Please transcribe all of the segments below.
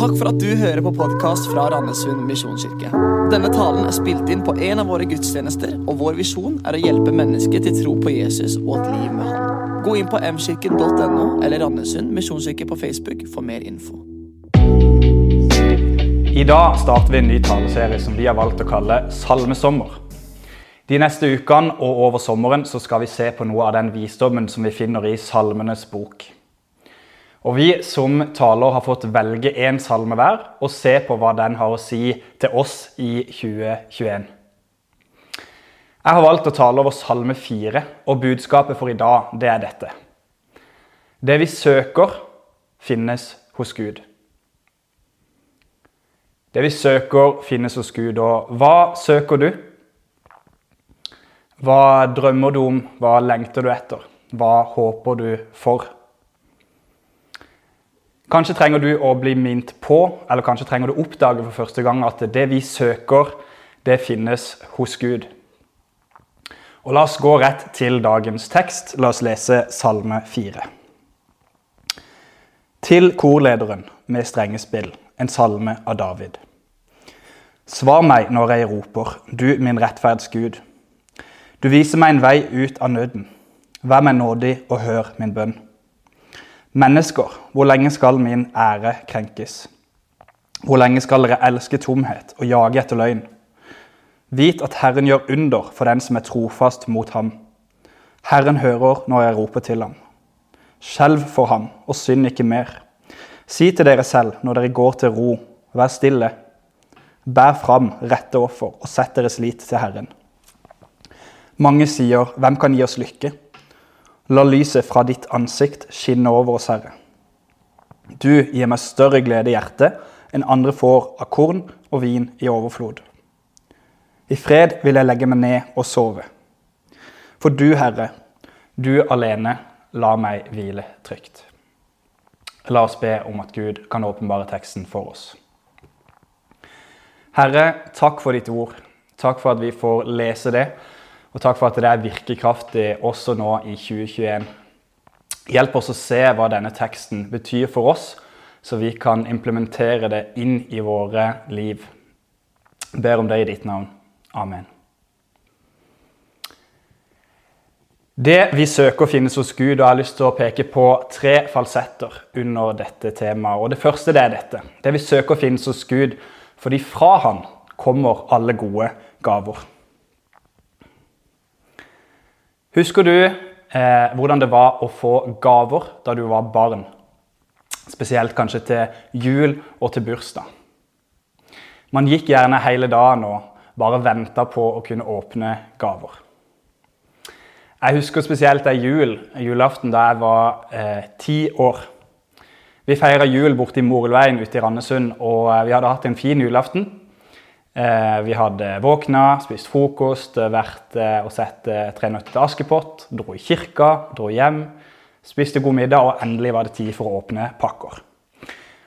Takk for at du hører på podkast fra Randesund misjonskirke. Denne talen er spilt inn på en av våre gudstjenester, og vår visjon er å hjelpe mennesker til tro på Jesus og et liv med Han. Gå inn på mkirken.no eller Randesund misjonskirke på Facebook for mer info. I dag starter vi en ny taleserie som vi har valgt å kalle Salmesommer. De neste ukene og over sommeren så skal vi se på noe av den visdommen som vi finner i Salmenes bok. Og Vi som taler har fått velge én salme hver og se på hva den har å si til oss i 2021. Jeg har valgt å tale over Salme 4, og budskapet for i dag det er dette. Det vi søker, finnes hos Gud. Det vi søker, finnes hos Gud. Og hva søker du? Hva drømmer du om? Hva lengter du etter? Hva håper du for? Kanskje trenger du å bli minnet på, eller kanskje trenger du å oppdage for første gang at det vi søker, det finnes hos Gud. Og La oss gå rett til dagens tekst. La oss lese Salme 4. Til korlederen med strengespill, en salme av David. Svar meg når jeg roper, du min rettferds Gud. Du viser meg en vei ut av nøden. Vær meg nådig og hør min bønn. Mennesker, hvor lenge skal min ære krenkes? Hvor lenge skal dere elske tomhet og jage etter løgn? Vit at Herren gjør under for den som er trofast mot ham. Herren hører når jeg roper til ham. Skjelv for ham, og synd ikke mer. Si til dere selv når dere går til ro, vær stille. Bær fram rette offer og sett deres lit til Herren. Mange sier, hvem kan gi oss lykke? La lyset fra ditt ansikt skinne over oss, Herre. Du gir meg større glede i hjertet enn andre får av korn og vin i overflod. I fred vil jeg legge meg ned og sove. For du, Herre, du alene, la meg hvile trygt. La oss be om at Gud kan åpenbare teksten for oss. Herre, takk for ditt ord. Takk for at vi får lese det og takk for at det er virkekraftig også nå i 2021. Hjelp oss å se hva denne teksten betyr for oss, så vi kan implementere det inn i våre liv. Jeg ber om det i ditt navn. Amen. Det vi søker, finnes hos Gud, og jeg har lyst til å peke på tre falsetter under dette temaet. Og Det første det er dette. Det vi søker, finnes hos Gud, fordi fra Han kommer alle gode gaver. Husker du eh, hvordan det var å få gaver da du var barn? Spesielt kanskje til jul og til bursdag. Man gikk gjerne hele dagen og bare venta på å kunne åpne gaver. Jeg husker spesielt ei jul, julaften da jeg var eh, ti år. Vi feira jul borte i Morelveien ute i Randesund, og eh, vi hadde hatt en fin julaften. Eh, vi hadde våkna, spist frokost, eh, vært eh, og sett Tre nøtter til Askepott, dro i kirka, dro hjem, spiste god middag, og endelig var det tid for å åpne pakker.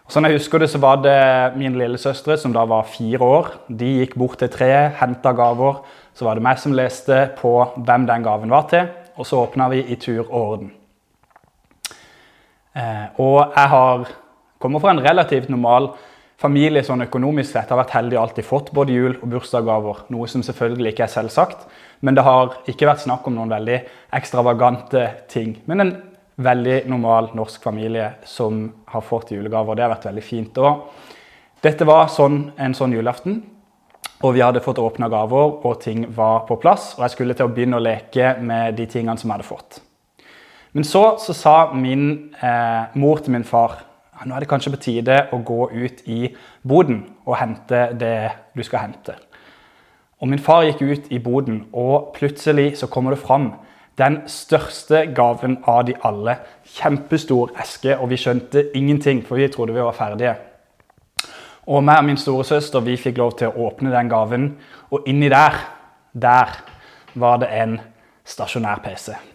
Og sånn jeg husker det, så var det min lillesøstre, som da var fire år. De gikk bort til treet, henta gaver. Så var det meg som leste på hvem den gaven var til, og så åpna vi i tur og orden. Og jeg har, kommer fra en relativt normal familie sånn økonomisk sett har vært heldig og alltid fått både jul- og bursdagsgaver. Noe som selvfølgelig ikke er selvsagt. Men det har ikke vært snakk om noen veldig ekstravagante ting. Men en veldig normal norsk familie som har fått julegaver. Det har vært veldig fint. Og dette var sånn, en sånn julaften. Og vi hadde fått åpna gaver, og ting var på plass. Og jeg skulle til å begynne å leke med de tingene som jeg hadde fått. Men så, så sa min eh, mor til min far nå er det kanskje på tide å gå ut i boden og hente det du skal hente. Og Min far gikk ut i boden, og plutselig så kommer det fram den største gaven av de alle. Kjempestor eske, og vi skjønte ingenting, for vi trodde vi var ferdige. Og meg og min storesøster vi fikk lov til å åpne den gaven, og inni der, der var det en stasjonær PC.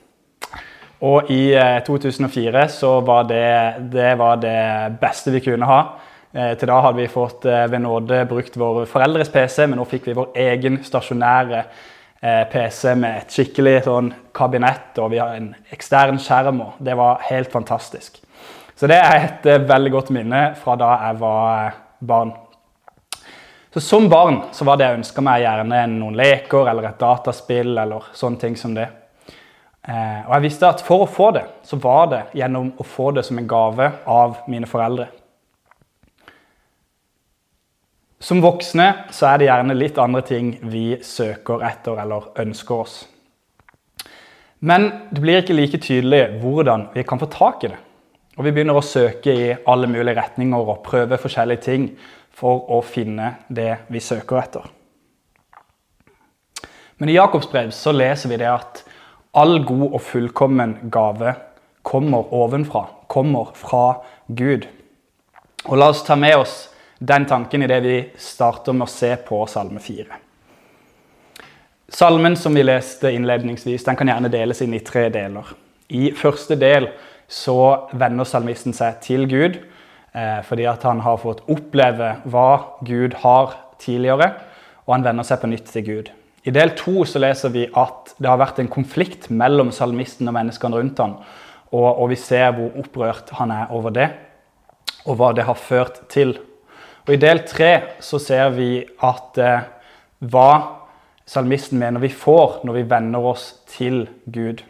Og i 2004 eh, så var det, det var det beste vi kunne ha. Eh, til da hadde vi fått eh, ved nåde brukt våre foreldres PC, men nå fikk vi vår egen stasjonære PC med et skikkelig sånn kabinett, og vi har en ekstern skjerm. og Det var helt fantastisk. Så det er et veldig godt minne fra da jeg var barn. Så Som barn så var det jeg ønska meg gjerne noen leker eller et dataspill eller sånne ting som det. Eh, og jeg visste at for å få det, så var det gjennom å få det som en gave av mine foreldre. Som voksne så er det gjerne litt andre ting vi søker etter eller ønsker oss. Men det blir ikke like tydelig hvordan vi kan få tak i det. Og vi begynner å søke i alle mulige retninger og prøve forskjellige ting for å finne det vi søker etter. Men i Jakobs brev så leser vi det at all god og fullkommen gave kommer ovenfra, kommer fra Gud. Og la oss ta med oss den tanken i det vi starter med å se på Salme 4. Salmen som vi leste innledningsvis, den kan gjerne deles inn i tre deler. I første del så vender salmisten seg til Gud eh, fordi at han har fått oppleve hva Gud har tidligere, og han vender seg på nytt til Gud. I del to så leser vi at det har vært en konflikt mellom salmisten og menneskene rundt ham, og, og vi ser hvor opprørt han er over det, og hva det har ført til. Og I del tre så ser vi at eh, hva salmisten mener vi får når vi venner oss til Gud.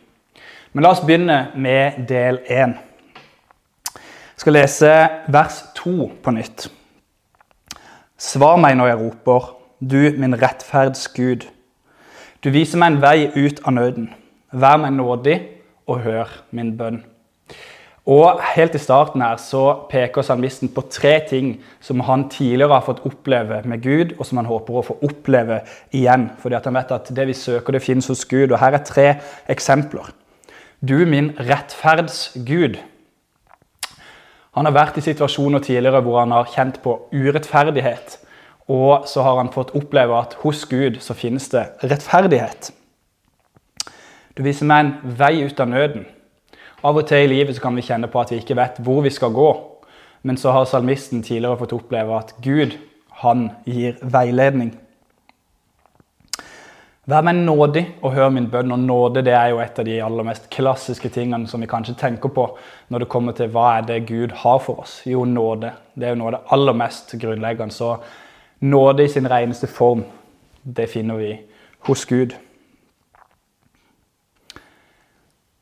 Men la oss begynne med del én. Jeg skal lese vers to på nytt. Svar meg når jeg roper, du min rettferds Gud. Du viser meg en vei ut av nøden. Vær meg nådig og hør min bønn. Og Helt i starten her så peker salmisten på tre ting som han tidligere har fått oppleve med Gud, og som han håper å få oppleve igjen. Fordi at han vet at det vi søker, det finnes hos Gud. Og Her er tre eksempler. Du min rettferds Gud. Han har vært i situasjoner tidligere hvor han har kjent på urettferdighet. Og så har han fått oppleve at hos Gud så finnes det rettferdighet. Du viser meg en vei ut av nøden. Av og til i livet så kan vi kjenne på at vi ikke vet hvor vi skal gå. Men så har salmisten tidligere fått oppleve at Gud, han gir veiledning. Vær meg nådig og hør min bønn. Og nåde det er jo et av de aller mest klassiske tingene som vi kanskje tenker på når det kommer til hva er det Gud har for oss. Jo, nåde. Det er jo noe av det aller mest grunnleggende. Så nåde i sin reneste form, det finner vi hos Gud.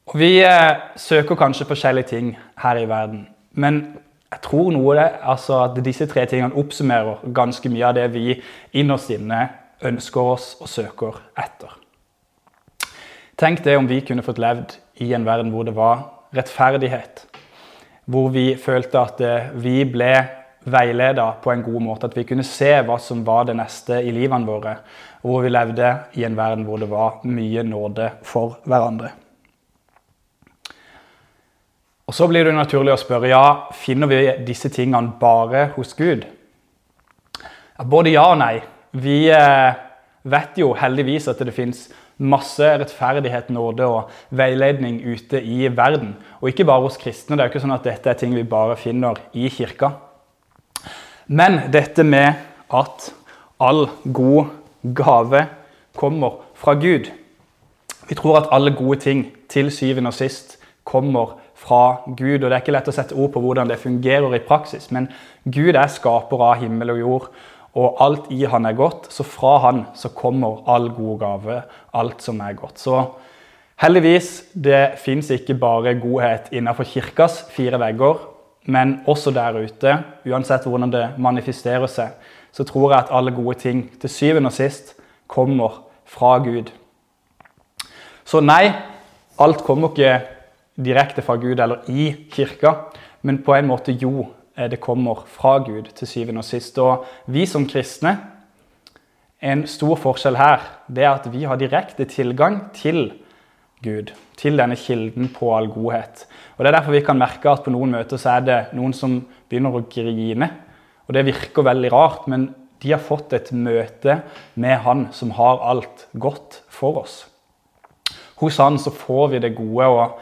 Og Vi eh, søker kanskje forskjellige ting her i verden, men jeg tror noe det, altså at disse tre tingene oppsummerer ganske mye av det vi innerst inne ønsker oss og søker etter. Tenk det om vi kunne fått levd i en verden hvor det var rettferdighet. Hvor vi følte at eh, vi ble veileda på en god måte. At vi kunne se hva som var det neste i livene våre. Og hvor vi levde i en verden hvor det var mye nåde for hverandre. Og Så blir det naturlig å spørre ja, finner vi disse tingene bare hos Gud. Både ja og nei. Vi eh, vet jo heldigvis at det finnes masse rettferdighet, nåde og veiledning ute i verden. Og ikke bare hos kristne. Det er jo ikke sånn at dette er ting vi bare finner i kirka. Men dette med at all god gave kommer fra Gud Vi tror at alle gode ting til syvende og sist kommer fra Gud. og Det er ikke lett å sette ord på hvordan det fungerer i praksis, men Gud er skaper av himmel og jord, og alt i han er godt. Så fra han så kommer all god gave, alt som er godt. Så heldigvis, det fins ikke bare godhet innenfor kirkas fire vegger, men også der ute. Uansett hvordan det manifesterer seg, så tror jeg at alle gode ting til syvende og sist kommer fra Gud. Så nei, alt kommer ikke direkte fra Gud eller i kirka, men på en måte jo, eh, det kommer fra Gud til syvende og sist. Og vi som kristne, en stor forskjell her, det er at vi har direkte tilgang til Gud. Til denne kilden på all godhet. Og Det er derfor vi kan merke at på noen møter så er det noen som begynner å grine. Og det virker veldig rart, men de har fått et møte med Han som har alt godt for oss. Hos Han så får vi det gode. og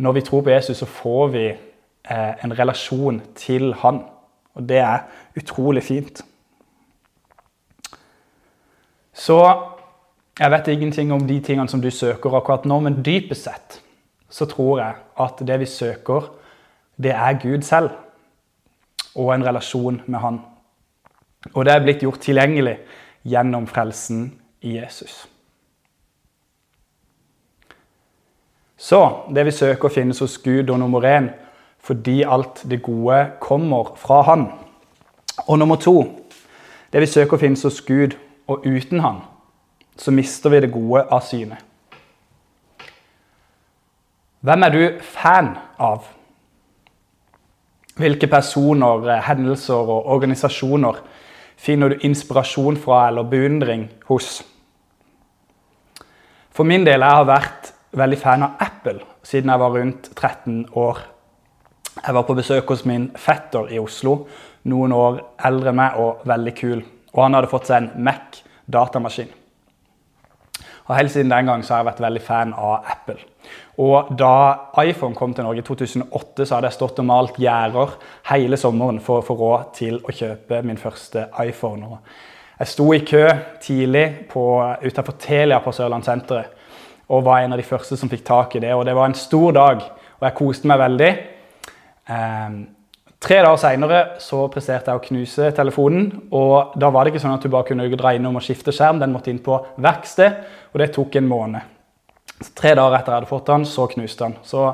når vi tror på Jesus, så får vi eh, en relasjon til han. Og det er utrolig fint. Så jeg vet ingenting om de tingene som du søker akkurat nå, men dypest sett så tror jeg at det vi søker, det er Gud selv og en relasjon med Han. Og det er blitt gjort tilgjengelig gjennom frelsen i Jesus. Så det vi søker, finnes hos Gud, og nummer én fordi alt det gode kommer fra Han. Og nummer to det vi søker, finnes hos Gud, og uten Han så mister vi det gode av syne. Hvem er du fan av? Hvilke personer, eh, hendelser og organisasjoner finner du inspirasjon fra eller beundring hos? For min del jeg har vært veldig fan av Apple siden jeg var rundt 13 år. Jeg var på besøk hos min fetter i Oslo, noen år eldre enn meg og veldig kul. Og han hadde fått seg en Mac datamaskin. Og Helt siden den gang så har jeg vært veldig fan av Apple. Og Da iPhone kom til Norge i 2008, så hadde jeg stått og malt gjerder hele sommeren for å få råd til å kjøpe min første iPhone. Og jeg sto i kø tidlig utenfor Telia på Sørlandssenteret og var en av de første som fikk tak i det. Og Det var en stor dag, og jeg koste meg veldig. Um, Tre dager seinere presterte jeg å knuse telefonen. og Da var det ikke sånn at du bare kunne dra innom og skifte skjerm. Den måtte inn på verksted, og det tok en måned. Så tre dager etter jeg hadde fått den, så knuste den. Så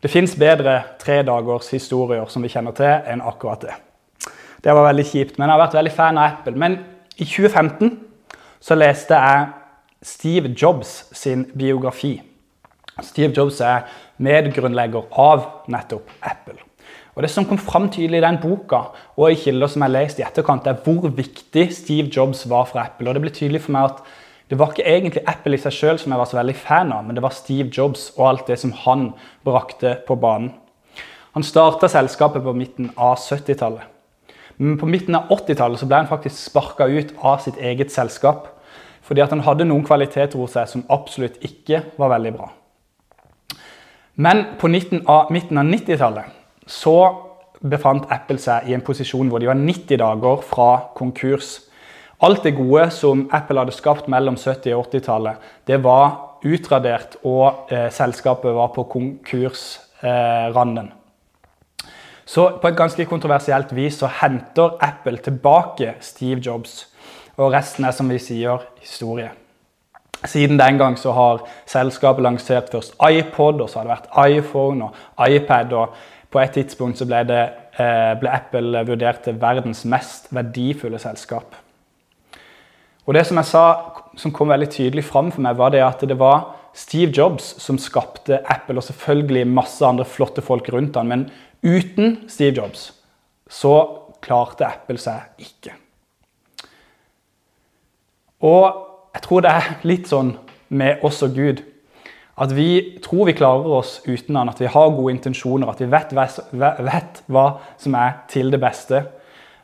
det fins bedre tre dagers historier som vi kjenner til, enn akkurat det. Det var veldig kjipt, men jeg har vært veldig fan av Apple. Men i 2015 så leste jeg Steve Jobs sin biografi. Steve Jobs er medgrunnlegger av nettopp Apple. Og Det som kom fram tydelig i den boka og i kilder som jeg lest i etterkant, er hvor viktig Steve Jobs var for Apple. Og Det ble tydelig for meg at det var ikke egentlig Apple i seg sjøl som jeg var så veldig fan av, men det var Steve Jobs og alt det som han brakte på banen. Han starta selskapet på midten av 70-tallet. Men på midten av 80-tallet ble han faktisk sparka ut av sitt eget selskap. Fordi at han hadde noen kvaliteter hos seg som absolutt ikke var veldig bra. Men på midten av 90-tallet så befant Apple seg i en posisjon hvor de var 90 dager fra konkurs. Alt det gode som Apple hadde skapt mellom 70- og 80-tallet, det var utradert, og eh, selskapet var på konkursranden. Eh, så på et ganske kontroversielt vis så henter Apple tilbake Steve Jobs. Og resten er, som vi sier, historie. Siden den gang så har selskapet lansert først iPod, og så har det vært iPhone og iPad. og på et tidspunkt så ble, det, eh, ble Apple vurdert til verdens mest verdifulle selskap. Og Det som jeg sa, som kom veldig tydelig fram for meg, var det at det var Steve Jobs som skapte Apple, og selvfølgelig masse andre flotte folk rundt han, Men uten Steve Jobs så klarte Apple seg ikke. Og jeg tror det er litt sånn med oss og Gud. At vi tror vi klarer oss uten han, at vi har gode intensjoner, at vi vet, vet hva som er til det beste.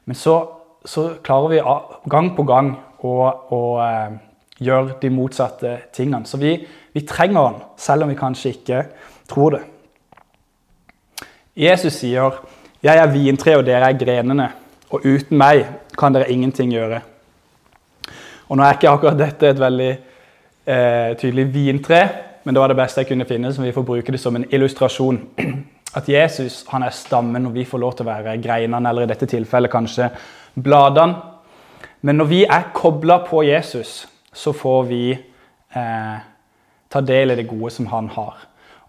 Men så, så klarer vi gang på gang å, å eh, gjøre de motsatte tingene. Så vi, vi trenger han, selv om vi kanskje ikke tror det. Jesus sier, 'Jeg er vintre, og dere er grenene', og uten meg kan dere ingenting gjøre. Og Nå er ikke akkurat dette et veldig eh, tydelig vintre, men det var det beste jeg kunne finne, så vi får bruke det som en illustrasjon. At Jesus han er stammen, og vi får lov til å være greinene, eller i dette tilfellet kanskje bladene. Men når vi er kobla på Jesus, så får vi eh, ta del i det gode som han har.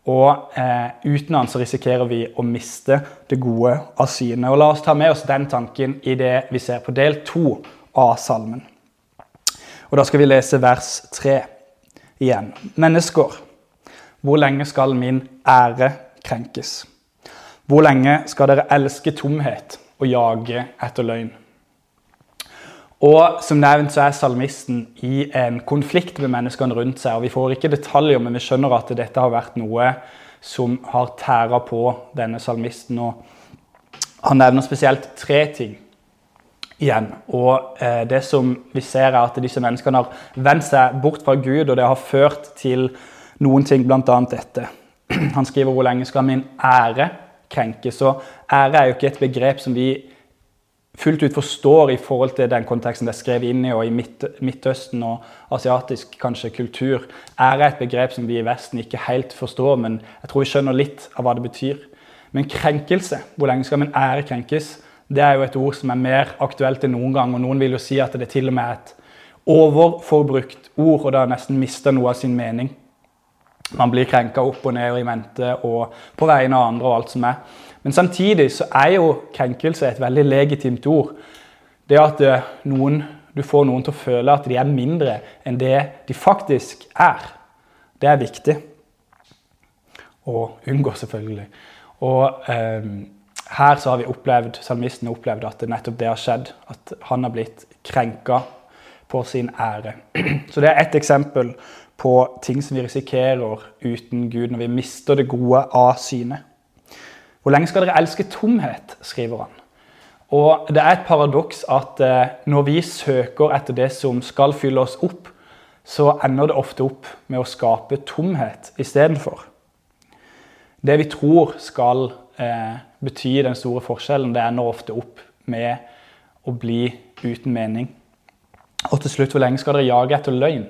Og eh, uten han så risikerer vi å miste det gode av syne. Og La oss ta med oss den tanken i det vi ser på del to av salmen. Og Da skal vi lese vers tre igjen. Mennesker, hvor lenge skal min ære krenkes? Hvor lenge skal dere elske tomhet og jage etter løgn? Og Som nevnt så er salmisten i en konflikt med menneskene rundt seg. og Vi får ikke detaljer, men vi skjønner at dette har vært noe som har tæra på denne salmisten. og Han nevner spesielt tre ting igjen. Og eh, Det som vi ser er at disse menneskene har vendt seg bort fra Gud, og det har ført til noen ting, bl.a. dette. Han skriver 'Hvor lenge skal min ære krenkes?' Og ære er jo ikke et begrep som vi fullt ut forstår i forhold til den konteksten det er skrevet inn i, og i Midt Midtøsten og asiatisk kanskje kultur. Ære er et begrep som vi i Vesten ikke helt forstår, men jeg tror vi skjønner litt av hva det betyr. Men krenkelse, hvor lenge skal min ære krenkes, det er jo et ord som er mer aktuelt enn noen gang. Og noen vil jo si at det til og med er et overforbrukt ord, og det har nesten mista noe av sin mening. Man blir krenka opp og ned og i mente og på vegne av andre og alt som er. Men samtidig så er jo krenkelse et veldig legitimt ord. Det at eh, noen, du får noen til å føle at de er mindre enn det de faktisk er, det er viktig. Å unngå, selvfølgelig. Og eh, her så har vi opplevd, salmisten har opplevd at nettopp det har skjedd. At han har blitt krenka på sin ære. Så det er ett eksempel på ting som vi risikerer uten Gud når vi mister det gode av syne. Hvor lenge skal dere elske tomhet, skriver han. Og Det er et paradoks at eh, når vi søker etter det som skal fylle oss opp, så ender det ofte opp med å skape tomhet istedenfor. Det vi tror skal eh, bety den store forskjellen, det ender ofte opp med å bli uten mening. Og til slutt, hvor lenge skal dere jage etter løgn?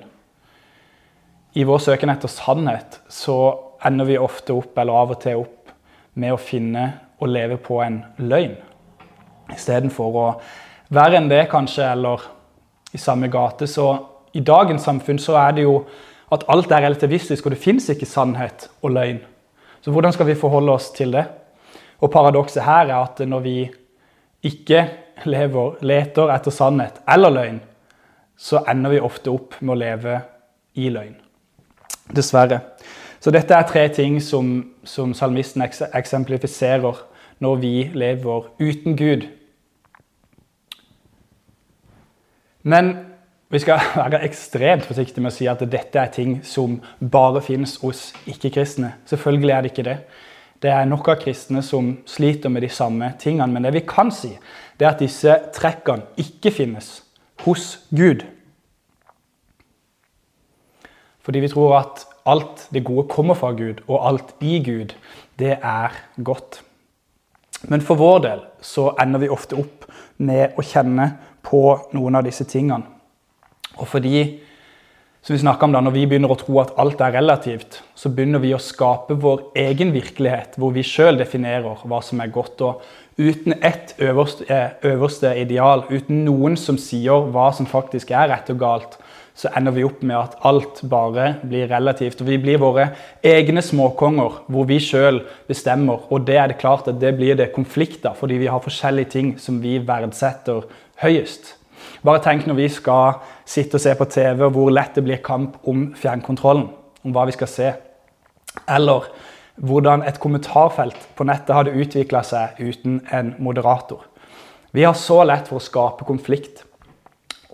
I vår søken etter sannhet så ender vi ofte opp, eller av og til opp, med å finne og leve på en løgn. Istedenfor å være enn det, kanskje, eller i samme gate. Så i dagens samfunn så er det jo at alt er relativistisk, og det fins ikke sannhet og løgn. Så hvordan skal vi forholde oss til det? Og paradokset her er at når vi ikke lever, leter etter sannhet eller løgn, så ender vi ofte opp med å leve i løgn. Dessverre. Så dette er tre ting som, som salmisten eksemplifiserer når vi lever uten Gud. Men vi skal være ekstremt forsiktige med å si at dette er ting som bare finnes hos ikke-kristne. Selvfølgelig er det ikke det. Det er nok av kristne som sliter med de samme tingene. Men det vi kan si, det er at disse trekkene ikke finnes hos Gud. Fordi vi tror at alt det gode kommer fra Gud, og alt i Gud, det er godt. Men for vår del så ender vi ofte opp med å kjenne på noen av disse tingene. Og fordi, som vi om da, når vi begynner å tro at alt er relativt, så begynner vi å skape vår egen virkelighet, hvor vi sjøl definerer hva som er godt. Og uten ett øverste, eh, øverste ideal, uten noen som sier hva som faktisk er rett og galt, så ender vi opp med at alt bare blir relativt. Og vi blir våre egne småkonger, hvor vi sjøl bestemmer. Og det er det klart at det blir det konflikter, fordi vi har forskjellige ting som vi verdsetter høyest. Bare tenk når vi skal sitte og se på TV, hvor lett det blir kamp om fjernkontrollen. Om hva vi skal se. Eller hvordan et kommentarfelt på nettet hadde utvikla seg uten en moderator. Vi har så lett for å skape konflikt.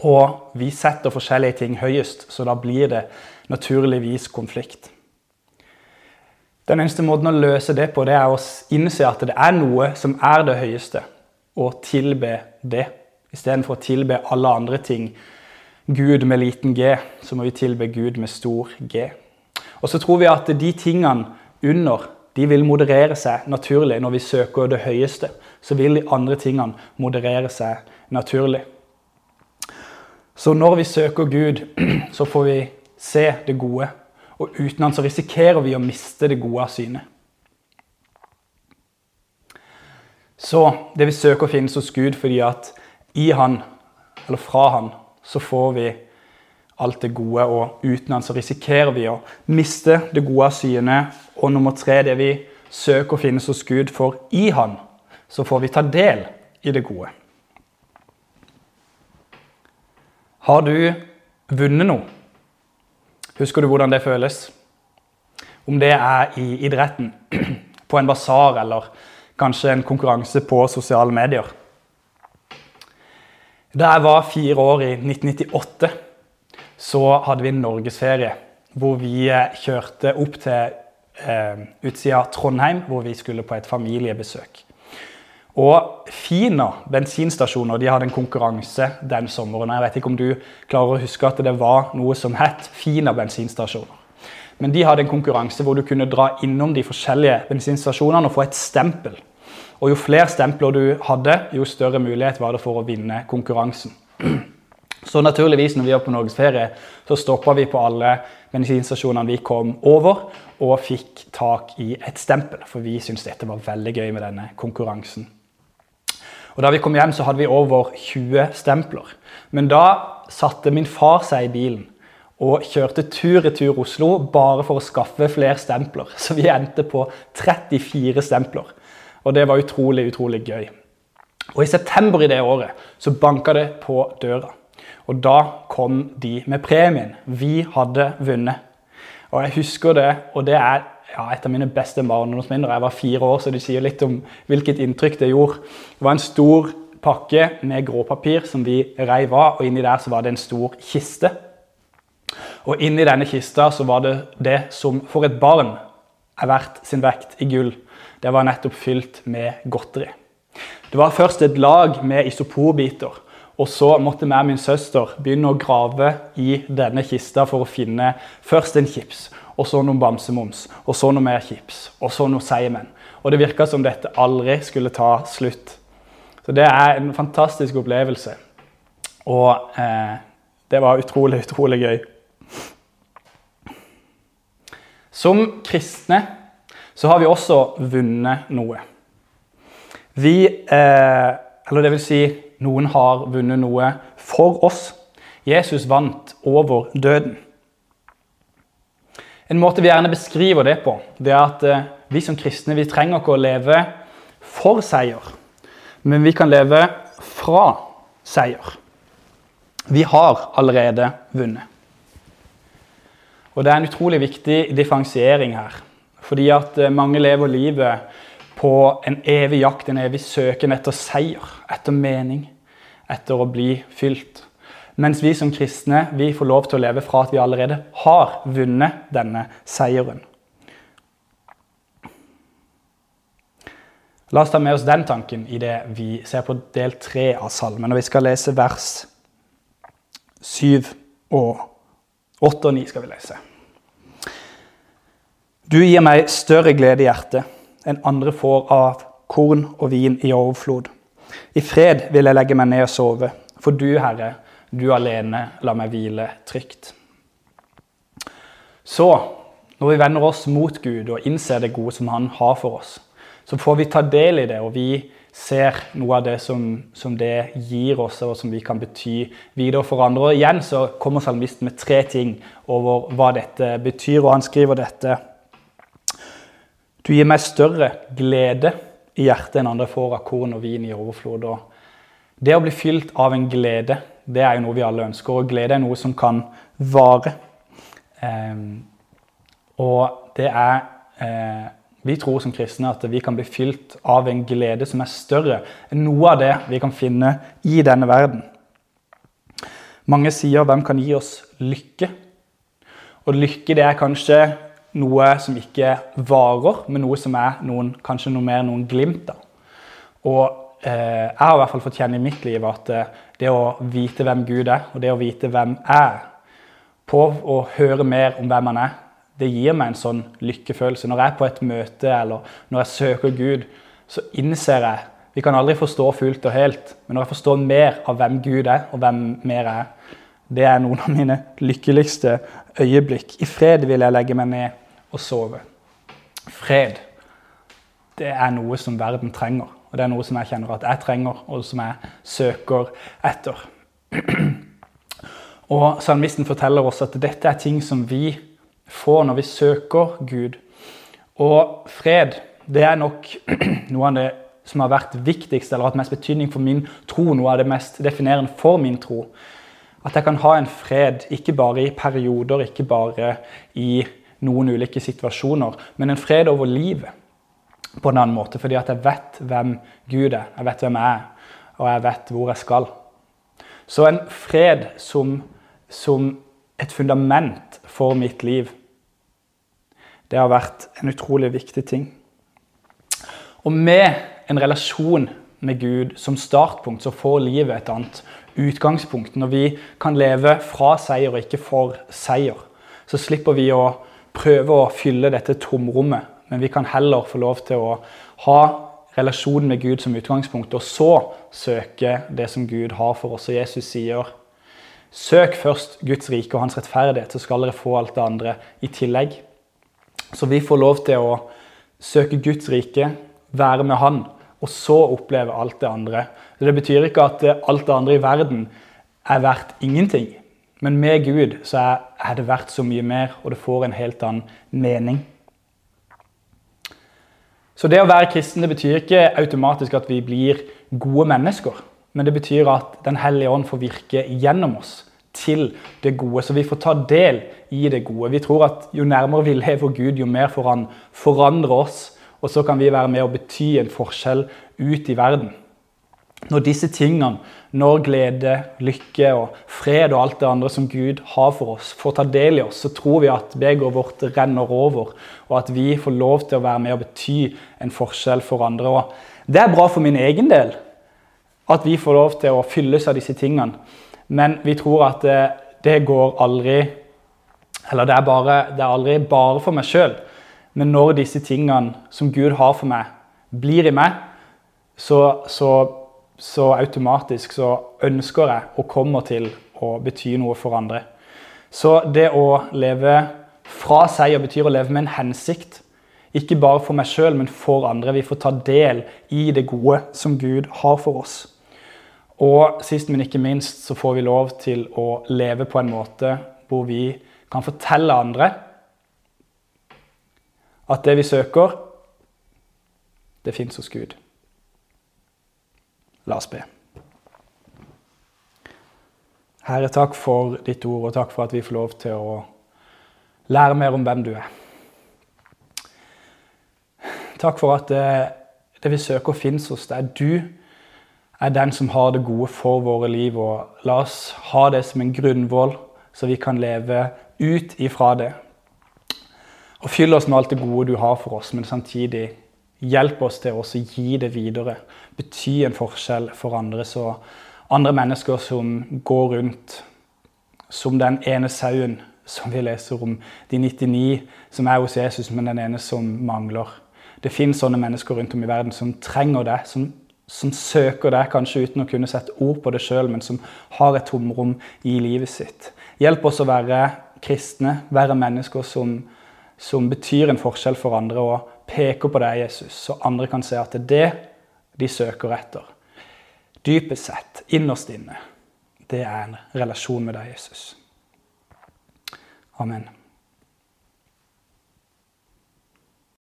Og vi setter forskjellige ting høyest, så da blir det naturligvis konflikt. Den eneste måten å løse det på, det er å innse at det er noe som er det høyeste, og tilbe det. Istedenfor å tilbe alle andre ting. Gud med liten g, så må vi tilbe Gud med stor G. Og så tror vi at de tingene under de vil moderere seg naturlig. Når vi søker det høyeste, så vil de andre tingene moderere seg naturlig. Så når vi søker Gud, så får vi se det gode. Og uten Han så risikerer vi å miste det gode av syne. Så det vi søker, finnes hos Gud fordi at i Han, eller fra Han, så får vi alt det gode, og uten Han så risikerer vi å miste det gode av syne. Og nummer tre, det vi søker, finnes hos Gud, for i Han så får vi ta del i det gode. Har du vunnet noe? Husker du hvordan det føles? Om det er i idretten, på en basar eller kanskje en konkurranse på sosiale medier. Da jeg var fire år i 1998, så hadde vi norgesferie hvor vi eh, kjørte opp til eh, utsida Trondheim, hvor vi skulle på et familiebesøk. Og Fina bensinstasjoner de hadde en konkurranse den sommeren. Jeg vet ikke om du klarer å huske at det var noe som het Fina bensinstasjoner. Men de hadde en konkurranse hvor du kunne dra innom de forskjellige bensinstasjonene og få et stempel. Og Jo flere stempler du hadde, jo større mulighet var det for å vinne konkurransen. Så naturligvis, når vi var på norgesferie, så stoppa vi på alle bensinstasjonene vi kom over, og fikk tak i et stempel. For vi syntes dette var veldig gøy med denne konkurransen. Og Da vi kom hjem, så hadde vi over 20 stempler. Men da satte min far seg i bilen og kjørte tur-retur Oslo bare for å skaffe flere stempler. Så vi endte på 34 stempler. Og det var utrolig, utrolig gøy. Og I september i det året så banka det på døra. Og da kom de med premien. Vi hadde vunnet. Og jeg husker det, og det er ja, et av mine beste barndomsminner. Jeg var fire år, så det sier litt om hvilket inntrykk det gjorde. Det var en stor pakke med gråpapir som vi reiv av, og inni der så var det en stor kiste. Og inni denne kista så var det det som for et barn er verdt sin vekt i gull. Det var nettopp fylt med godteri. Det var først et lag med isoporbiter. Og så måtte vi og min søster begynne å grave i denne kista for å finne først en chips, og så noen bamsemums, og så noe mer chips, og så noe seigmenn. Og det virka som dette aldri skulle ta slutt. Så det er en fantastisk opplevelse. Og eh, det var utrolig, utrolig gøy. Som kristne så har vi også vunnet noe. Vi eh, Eller det vil si, noen har vunnet noe for oss. Jesus vant over døden. En måte vi gjerne beskriver det på, det er at eh, vi som kristne vi trenger ikke å leve for seier, men vi kan leve fra seier. Vi har allerede vunnet. Og Det er en utrolig viktig differensiering her. Fordi at eh, mange lever livet på en evig jakt, en evig søken etter seier, etter mening, etter å bli fylt. Mens vi som kristne vi får lov til å leve fra at vi allerede har vunnet denne seieren. La oss ta med oss den tanken i det vi ser på del tre av salmen. Og vi skal lese vers syv og åtte og ni. skal vi lese. Du gir meg større glede i hjertet enn andre får av korn og vin i overflod. I fred vil jeg legge meg ned og sove, for du, Herre, du alene la meg hvile trygt. Så, når vi vender oss mot Gud og innser det gode som Han har for oss, så får vi ta del i det, og vi ser noe av det som, som det gir oss, og som vi kan bety videre for andre. Og igjen så kommer salmisten med tre ting over hva dette betyr, og han skriver dette. Du gir meg større glede i hjertet enn andre får av korn og vin i overflod. Og det å bli fylt av en glede det er jo noe vi alle ønsker, og glede er noe som kan vare. Eh, og det er eh, Vi tror som kristne at vi kan bli fylt av en glede som er større enn noe av det vi kan finne i denne verden. Mange sier 'Hvem kan gi oss lykke?' Og lykke det er kanskje noe som ikke varer, men noe som er noen, kanskje noe mer noen glimt av. Og jeg har i hvert fall fått kjenne i mitt liv at eh, det å vite hvem Gud er, og det å vite hvem jeg er, på å høre mer om hvem han er, det gir meg en sånn lykkefølelse. Når jeg er på et møte eller når jeg søker Gud, så innser jeg Vi kan aldri forstå fullt og helt, men når jeg forstår mer av hvem Gud er, og hvem mer jeg er, det er noen av mine lykkeligste øyeblikk. I fred vil jeg legge meg ned og sove. Fred, det er noe som verden trenger. Og det er noe som jeg kjenner at jeg trenger, og som jeg søker etter. Og Salmisten forteller oss at dette er ting som vi får når vi søker Gud. Og fred det er nok noe av det som har vært viktigst eller hatt mest betydning for min tro. Noe av det mest definerende for min tro. At jeg kan ha en fred, ikke bare i perioder, ikke bare i noen ulike situasjoner, men en fred over livet på en annen måte. Fordi at jeg vet hvem Gud er, jeg vet hvem jeg er, og jeg vet hvor jeg skal. Så en fred som, som et fundament for mitt liv, det har vært en utrolig viktig ting. Og med en relasjon med Gud som startpunkt, så får livet et annet utgangspunkt. Når vi kan leve fra seier og ikke for seier, så slipper vi å prøve å fylle dette tomrommet men vi kan heller få lov til å ha relasjonen med Gud som utgangspunkt, og så søke det som Gud har for oss. Og Jesus sier, Søk først Guds rike og hans rettferdighet, så skal dere få alt det andre i tillegg. Så vi får lov til å søke Guds rike, være med Han, og så oppleve alt det andre. Det betyr ikke at alt det andre i verden er verdt ingenting. Men med Gud så er det verdt så mye mer, og det får en helt annen mening. Så det å være kristen det betyr ikke automatisk at vi blir gode mennesker. Men det betyr at Den hellige ånd får virke gjennom oss til det gode. Så vi får ta del i det gode. Vi tror at jo nærmere vi lever Gud, jo mer får han forandre oss. Og så kan vi være med å bety en forskjell ut i verden. Når disse tingene, når glede, lykke og fred og alt det andre som Gud har for oss, får ta del i oss, så tror vi at begeret vårt renner over, og at vi får lov til å være med og bety en forskjell for andre. Og det er bra for min egen del at vi får lov til å fylles av disse tingene. Men vi tror at det, det går aldri Eller det er, bare, det er aldri bare for meg sjøl. Men når disse tingene som Gud har for meg, blir i meg, så, så så automatisk så ønsker jeg og kommer til å bety noe for andre. Så det å leve fra seg betyr å leve med en hensikt. Ikke bare for meg sjøl, men for andre. Vi får ta del i det gode som Gud har for oss. Og sist, men ikke minst, så får vi lov til å leve på en måte hvor vi kan fortelle andre at det vi søker, det fins hos Gud. La oss be. Herre, takk for ditt ord, og takk for at vi får lov til å lære mer om hvem du er. Takk for at det, det vi søker, fins hos deg. Du er den som har det gode for våre liv. og La oss ha det som en grunnvoll, så vi kan leve ut ifra det. Og fyll oss med alt det gode du har for oss, men samtidig Hjelp oss til å gi det videre. Bety en forskjell for andre, så andre mennesker som går rundt som den ene sauen som vi leser om, de 99 som er hos Jesus, men den ene som mangler. Det finnes sånne mennesker rundt om i verden som trenger det, som, som søker det, kanskje uten å kunne sette ord på det sjøl, men som har et tomrom i livet sitt. Hjelp oss å være kristne, være mennesker som, som betyr en forskjell for andre. og peker på deg, Jesus, så andre kan se at det er det de søker etter. Dypest sett, innerst inne, det er en relasjon med deg, Jesus. Amen.